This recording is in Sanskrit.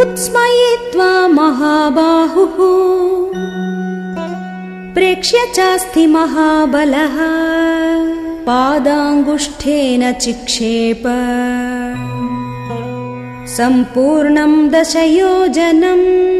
उत्स्मयित्वा महाबाहुः प्रेक्ष्य चास्ति महाबलः। पादाङ्गुष्ठेन चिक्षेप। सम्पूर्णम् दशयोजनम्।